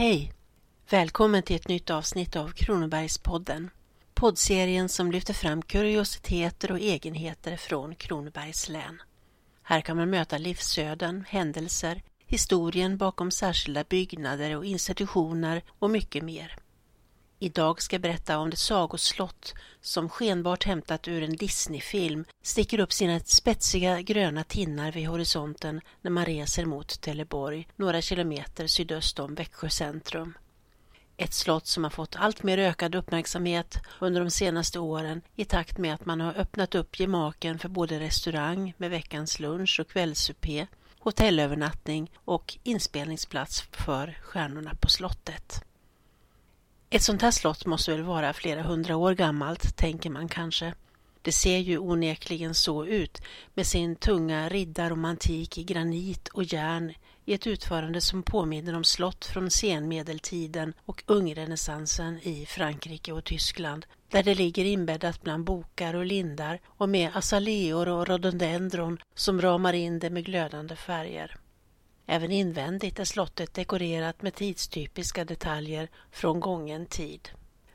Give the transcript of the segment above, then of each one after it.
Hej! Välkommen till ett nytt avsnitt av Kronobergspodden. Poddserien som lyfter fram kuriositeter och egenheter från Kronobergs län. Här kan man möta livsöden, händelser, historien bakom särskilda byggnader och institutioner och mycket mer. Idag ska jag berätta om det sagoslott som skenbart hämtat ur en Disneyfilm sticker upp sina spetsiga gröna tinnar vid horisonten när man reser mot Teleborg, några kilometer sydöst om Växjö centrum. Ett slott som har fått allt mer ökad uppmärksamhet under de senaste åren i takt med att man har öppnat upp gemaken för både restaurang med veckans lunch och kvällssupé, hotellövernattning och inspelningsplats för Stjärnorna på slottet. Ett sånt här slott måste väl vara flera hundra år gammalt, tänker man kanske. Det ser ju onekligen så ut med sin tunga riddarromantik i granit och järn i ett utförande som påminner om slott från senmedeltiden och ungrenässansen i Frankrike och Tyskland där det ligger inbäddat bland bokar och lindar och med azaleor och rhododendron som ramar in det med glödande färger. Även invändigt är slottet dekorerat med tidstypiska detaljer från gången tid.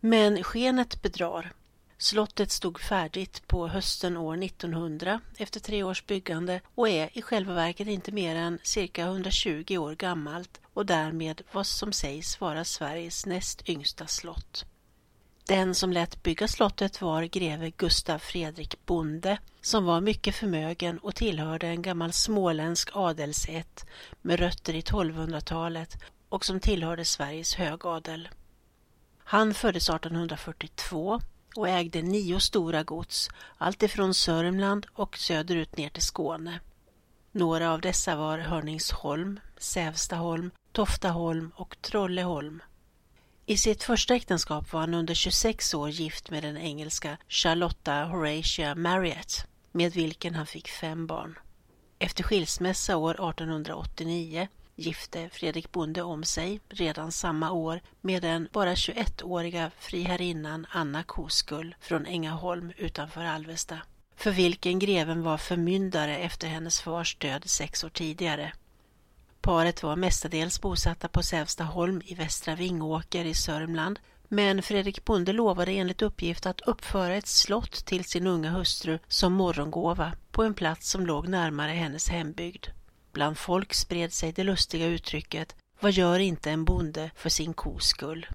Men skenet bedrar. Slottet stod färdigt på hösten år 1900 efter tre års byggande och är i själva verket inte mer än cirka 120 år gammalt och därmed vad som sägs vara Sveriges näst yngsta slott. Den som lät bygga slottet var greve Gustav Fredrik Bonde som var mycket förmögen och tillhörde en gammal småländsk adelsätt med rötter i 1200-talet och som tillhörde Sveriges högadel. Han föddes 1842 och ägde nio stora gods, alltifrån Sörmland och söderut ner till Skåne. Några av dessa var Hörningsholm, Sävstaholm, Toftaholm och Trolleholm. I sitt första äktenskap var han under 26 år gift med den engelska Charlotta Horatia Marriott, med vilken han fick fem barn. Efter skilsmässa år 1889 gifte Fredrik Bonde om sig redan samma år med den bara 21-åriga friherrinnan Anna Koskull från Ängaholm utanför Alvesta, för vilken greven var förmyndare efter hennes fars död sex år tidigare. Paret var mestadels bosatta på Sävstaholm i Västra Vingåker i Sörmland, men Fredrik Bonde lovade enligt uppgift att uppföra ett slott till sin unga hustru som morgongåva på en plats som låg närmare hennes hembygd. Bland folk spred sig det lustiga uttrycket Vad gör inte en bonde för sin kos skull?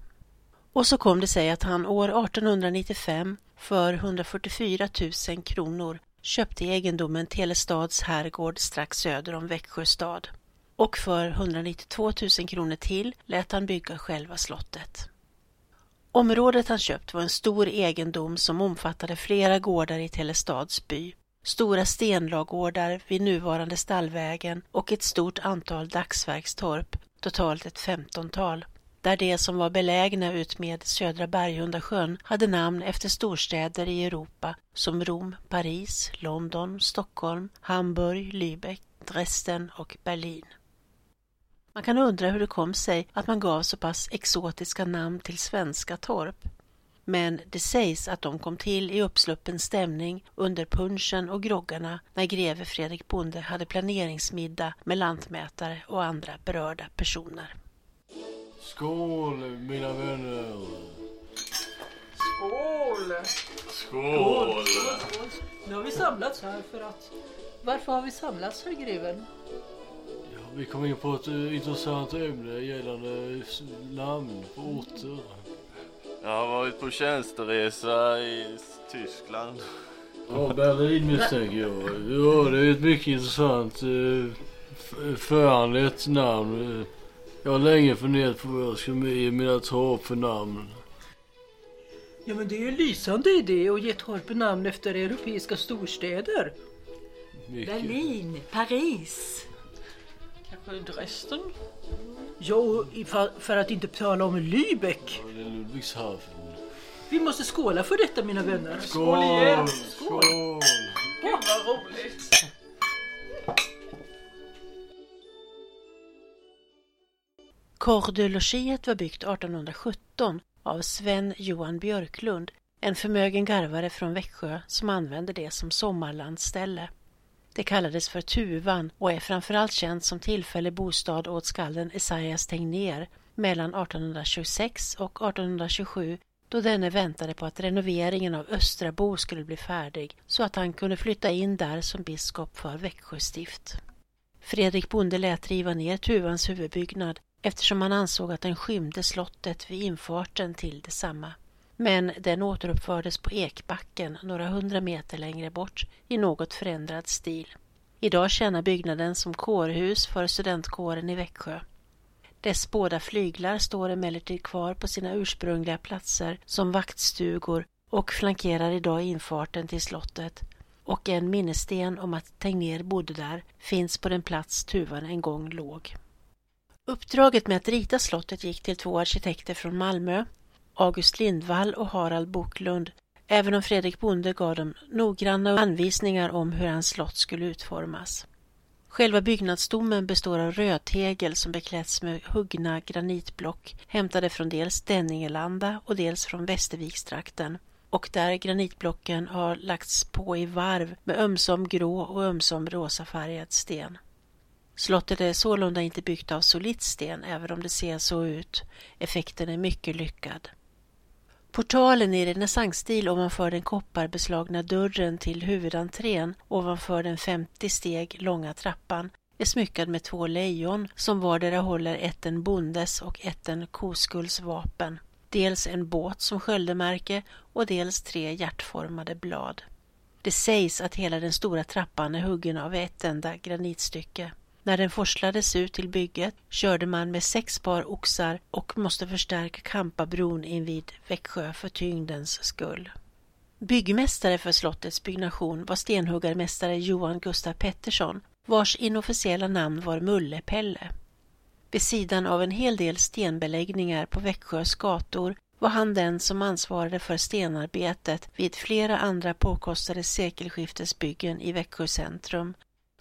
Och så kom det sig att han år 1895 för 144 000 kronor köpte egendomen Telestads herrgård strax söder om Växjö stad och för 192 000 kronor till lät han bygga själva slottet. Området han köpt var en stor egendom som omfattade flera gårdar i Telestads by, stora stenlagårdar vid nuvarande Stallvägen och ett stort antal dagsverkstorp, totalt ett femtontal, där de som var belägna utmed södra Berghundasjön hade namn efter storstäder i Europa som Rom, Paris, London, Stockholm, Hamburg, Lübeck, Dresden och Berlin. Man kan undra hur det kom sig att man gav så pass exotiska namn till svenska torp. Men det sägs att de kom till i uppsluppen stämning under punschen och groggarna när greve Fredrik Bonde hade planeringsmiddag med lantmätare och andra berörda personer. Skål mina vänner! Skål! Skål! Nu har vi samlats här för att... Varför har vi samlats här greven? Vi kom in på ett uh, intressant ämne gällande namn på orter. Jag har varit på tjänsteresa i Tyskland. Ja, Berlin misstänker jag. Ja, det är ett mycket intressant uh, f- föranlett namn. Eh, Jag har länge funderat på vad jag ska ge mina torp för namn. Ja men det är ju en lysande idé att ge torpen namn efter europeiska storstäder. Mycket. Berlin, Paris. Kanske Dresden? I- för, för att inte tala om Lübeck. Är Ludwigshafen. Vi måste skåla för detta mina vänner. Skål! igen! Skål! Gud vad roligt! Kordelogiet var byggt 1817 av Sven Johan Björklund, en förmögen garvare från Växjö som använde det som sommarlandsställe. Det kallades för Tuvan och är framförallt känt som tillfällig bostad åt skalden Esaias Tegnér, mellan 1826 och 1827 då denne väntade på att renoveringen av Östrabo skulle bli färdig så att han kunde flytta in där som biskop för Växjö stift. Fredrik Bonde lät riva ner Tuvans huvudbyggnad eftersom han ansåg att den skymde slottet vid infarten till detsamma. Men den återuppfördes på Ekbacken några hundra meter längre bort i något förändrad stil. Idag tjänar byggnaden som kårhus för studentkåren i Växjö. Dess båda flyglar står emellertid kvar på sina ursprungliga platser som vaktstugor och flankerar idag infarten till slottet och en minnessten om att Tegnér bodde där finns på den plats tuvan en gång låg. Uppdraget med att rita slottet gick till två arkitekter från Malmö, August Lindvall och Harald Boklund, även om Fredrik Bonde gav dem noggranna anvisningar om hur hans slott skulle utformas. Själva byggnadsstommen består av rödtegel som beklätts med huggna granitblock hämtade från dels Denningelanda och dels från Västervikstrakten och där granitblocken har lagts på i varv med ömsom grå och ömsom rosafärgad sten. Slottet är sålunda inte byggt av solitt sten även om det ser så ut. Effekten är mycket lyckad. Portalen i renässansstil ovanför den kopparbeslagna dörren till huvudentrén ovanför den 50 steg långa trappan är smyckad med två lejon som vardera håller ett en bondes och ett en koskulls vapen. Dels en båt som sköldemärke och dels tre hjärtformade blad. Det sägs att hela den stora trappan är huggen av ett enda granitstycke. När den forslades ut till bygget körde man med sex par oxar och måste förstärka Kampabron invid Växjö för tyngdens skull. Byggmästare för slottets byggnation var stenhuggarmästare Johan Gustav Pettersson vars inofficiella namn var Mullepelle. Vid sidan av en hel del stenbeläggningar på Växjös gator var han den som ansvarade för stenarbetet vid flera andra påkostade sekelskiftesbyggen i Växjö centrum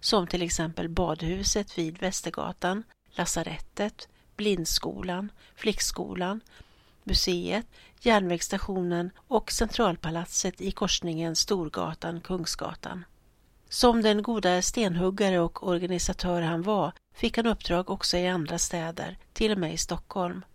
som till exempel badhuset vid Västergatan, lasarettet, blindskolan, flickskolan, museet, järnvägsstationen och centralpalatset i korsningen Storgatan-Kungsgatan. Som den goda stenhuggare och organisatör han var fick han uppdrag också i andra städer, till och med i Stockholm.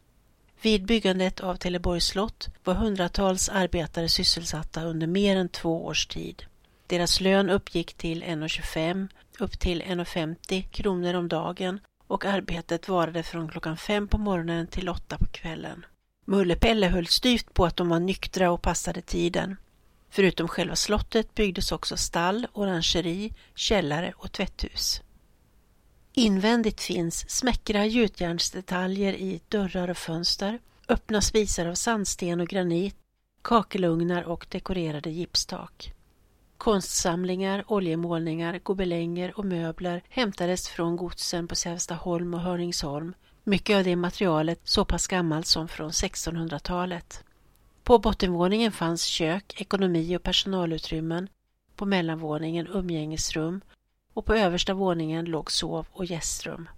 Vid byggandet av Teleborgs slott var hundratals arbetare sysselsatta under mer än två års tid. Deras lön uppgick till 1,25 upp till 1,50 kronor om dagen och arbetet varade från klockan fem på morgonen till åtta på kvällen. Mullepelle höll styvt på att de var nyktra och passade tiden. Förutom själva slottet byggdes också stall, orangeri, källare och tvätthus. Invändigt finns smäckra gjutjärnsdetaljer i dörrar och fönster, öppna spisar av sandsten och granit, kakelugnar och dekorerade gipstak. Konstsamlingar, oljemålningar, gobelänger och möbler hämtades från godsen på Sävstaholm och Hörningsholm. Mycket av det materialet så pass gammalt som från 1600-talet. På bottenvåningen fanns kök, ekonomi och personalutrymmen. På mellanvåningen umgängesrum och på översta våningen låg sov och gästrum.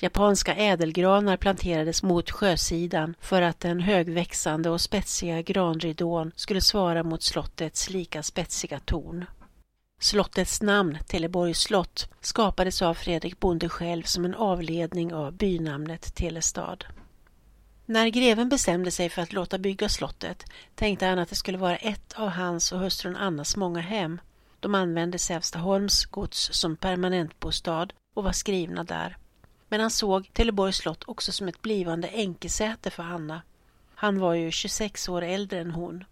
Japanska ädelgranar planterades mot sjösidan för att den högväxande och spetsiga granridån skulle svara mot slottets lika spetsiga torn. Slottets namn, Teleborgs slott, skapades av Fredrik Bonde själv som en avledning av bynamnet Telestad. När greven bestämde sig för att låta bygga slottet tänkte han att det skulle vara ett av hans och hustrun Annas många hem. De använde Sävstaholms gods som permanentbostad och var skrivna där men han såg Teleborgs slott också som ett blivande enkesäte för Anna. Han var ju 26 år äldre än hon.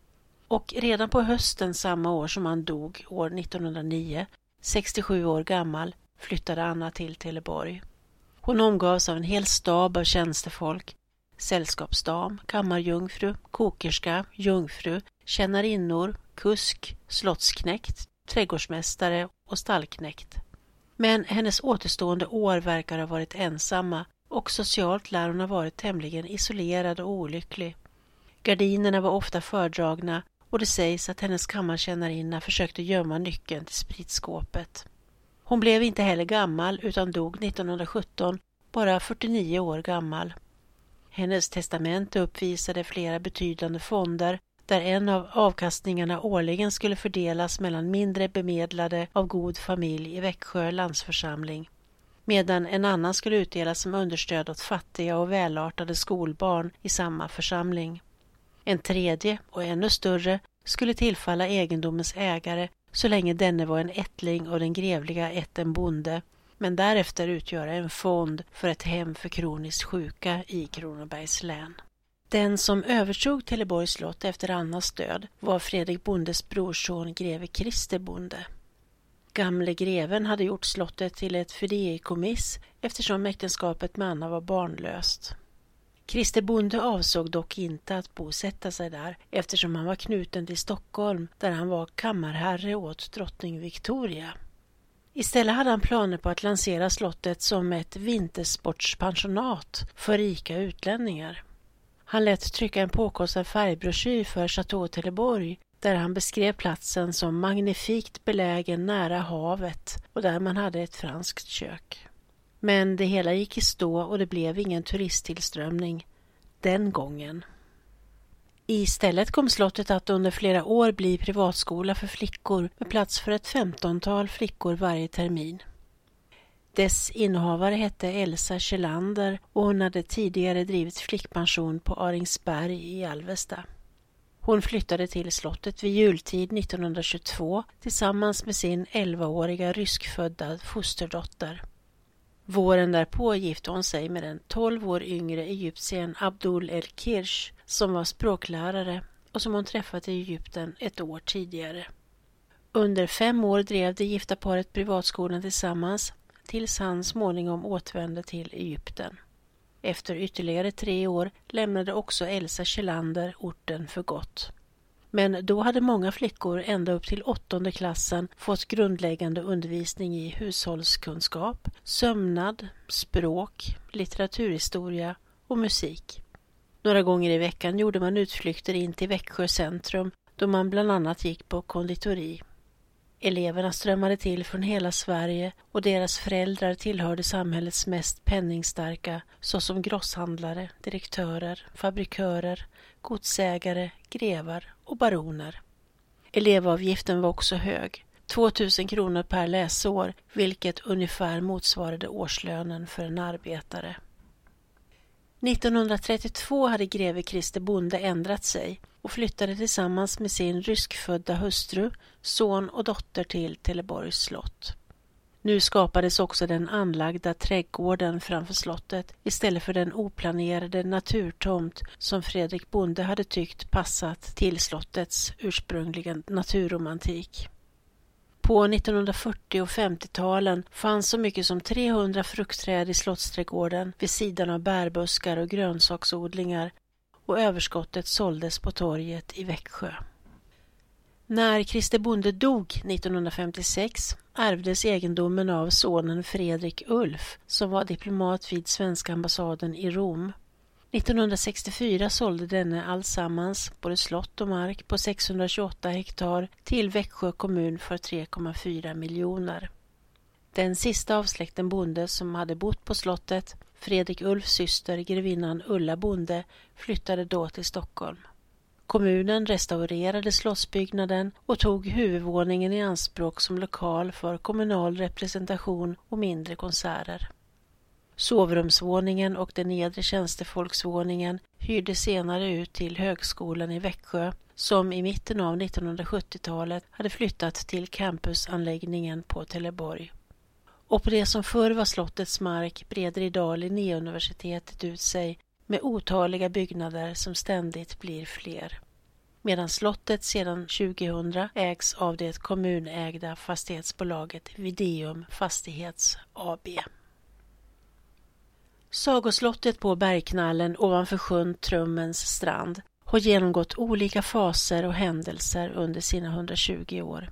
Och redan på hösten samma år som han dog, år 1909, 67 år gammal, flyttade Anna till Teleborg. Hon omgavs av en hel stab av tjänstefolk, sällskapsdam, kammarjungfru, kokerska, jungfru, tjänarinnor, kusk, slottsknekt, trädgårdsmästare och stallknekt. Men hennes återstående år verkar ha varit ensamma och socialt lär hon ha varit tämligen isolerad och olycklig. Gardinerna var ofta fördragna och det sägs att hennes kammartjänarinna försökte gömma nyckeln till spritskåpet. Hon blev inte heller gammal utan dog 1917, bara 49 år gammal. Hennes testamente uppvisade flera betydande fonder där en av avkastningarna årligen skulle fördelas mellan mindre bemedlade av god familj i Växjö landsförsamling. medan en annan skulle utdelas som understöd åt fattiga och välartade skolbarn i samma församling. En tredje och ännu större skulle tillfalla egendomens ägare så länge denne var en ättling och den grevliga ätten bonde, men därefter utgöra en fond för ett hem för kroniskt sjuka i Kronobergs län. Den som övertog Teleborgs slott efter Annas död var Fredrik Bondes brorson greve Christer Bonde. Gamle greven hade gjort slottet till ett fideikommiss eftersom äktenskapet med Anna var barnlöst. Christer Bonde avsåg dock inte att bosätta sig där eftersom han var knuten till Stockholm där han var kammarherre åt drottning Victoria. Istället hade han planer på att lansera slottet som ett vintersportspensionat för rika utlänningar. Han lät trycka en påkostad färgbroschyr för Chateau Teleborg där han beskrev platsen som magnifikt belägen nära havet och där man hade ett franskt kök. Men det hela gick i stå och det blev ingen turisttillströmning den gången. Istället kom slottet att under flera år bli privatskola för flickor med plats för ett femtontal flickor varje termin. Dess innehavare hette Elsa Kjellander och hon hade tidigare drivit flickpension på Aringsberg i Alvesta. Hon flyttade till slottet vid jultid 1922 tillsammans med sin 11-åriga ryskfödda fosterdotter. Våren därpå gifte hon sig med den 12 år yngre egyptiern Abdul El Kirsch som var språklärare och som hon träffat i Egypten ett år tidigare. Under fem år drev det gifta paret privatskolan tillsammans tills han småningom återvände till Egypten. Efter ytterligare tre år lämnade också Elsa Kjellander orten för gott. Men då hade många flickor ända upp till åttonde klassen fått grundläggande undervisning i hushållskunskap, sömnad, språk, litteraturhistoria och musik. Några gånger i veckan gjorde man utflykter in till Växjö centrum då man bland annat gick på konditori. Eleverna strömmade till från hela Sverige och deras föräldrar tillhörde samhällets mest penningstarka såsom grosshandlare, direktörer, fabrikörer, godsägare, grevar och baroner. Elevavgiften var också hög, 2000 kronor per läsår, vilket ungefär motsvarade årslönen för en arbetare. 1932 hade greve Christer Bonde ändrat sig och flyttade tillsammans med sin ryskfödda hustru, son och dotter till Teleborgs slott. Nu skapades också den anlagda trädgården framför slottet istället för den oplanerade naturtomt som Fredrik Bonde hade tyckt passat till slottets ursprungliga naturromantik. På 1940 och 50-talen fanns så mycket som 300 fruktträd i slottsträdgården vid sidan av bärbuskar och grönsaksodlingar och överskottet såldes på torget i Växjö. När Christer Bonde dog 1956 ärvdes egendomen av sonen Fredrik Ulf som var diplomat vid svenska ambassaden i Rom. 1964 sålde denne allsammans, både slott och mark, på 628 hektar till Växjö kommun för 3,4 miljoner. Den sista av släkten Bonde som hade bott på slottet, Fredrik Ulfs syster grevinnan Ulla Bonde, flyttade då till Stockholm. Kommunen restaurerade slottsbyggnaden och tog huvudvåningen i anspråk som lokal för kommunal representation och mindre konserter. Sovrumsvåningen och den nedre tjänstefolksvåningen hyrdes senare ut till Högskolan i Växjö som i mitten av 1970-talet hade flyttat till campusanläggningen på Teleborg. Och på det som förr var slottets mark breder idag Linnéuniversitetet ut sig med otaliga byggnader som ständigt blir fler. Medan slottet sedan 2000 ägs av det kommunägda fastighetsbolaget Videum Fastighets AB. Sagoslottet på Bergknallen ovanför sjön Trummens strand har genomgått olika faser och händelser under sina 120 år.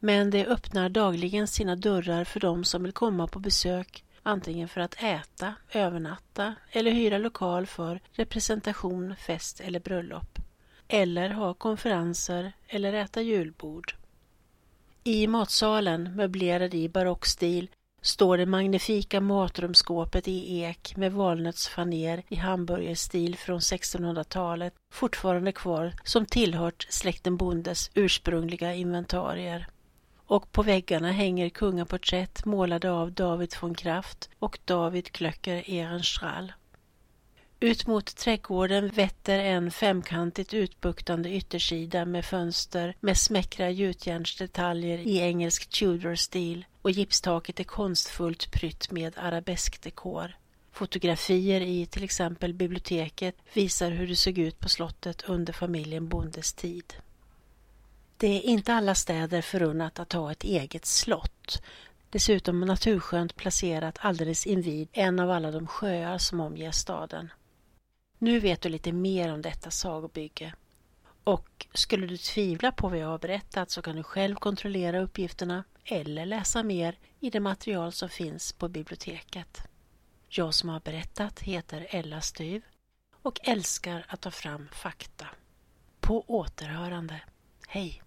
Men det öppnar dagligen sina dörrar för dem som vill komma på besök antingen för att äta, övernatta eller hyra lokal för representation, fest eller bröllop. Eller ha konferenser eller äta julbord. I matsalen, möblerad i barockstil, står det magnifika matrumsskåpet i ek med valnötsfaner i hamburgerstil från 1600-talet fortfarande kvar som tillhört släkten Bondes ursprungliga inventarier och på väggarna hänger kungaporträtt målade av David von Kraft och David Klöcker Ehrenstrahl. Ut mot trädgården vetter en femkantigt utbuktande yttersida med fönster med smäckra gjutjärnsdetaljer i engelsk Tudor-stil och gipstaket är konstfullt prytt med arabeskdekor. Fotografier i till exempel biblioteket visar hur det såg ut på slottet under familjen Bondes tid. Det är inte alla städer förunnat att ha ett eget slott. Dessutom naturskönt placerat alldeles invid en av alla de sjöar som omger staden. Nu vet du lite mer om detta sagobygge. Och skulle du tvivla på vad jag har berättat så kan du själv kontrollera uppgifterna eller läsa mer i det material som finns på biblioteket. Jag som har berättat heter Ella Styv och älskar att ta fram fakta. På återhörande. Hej!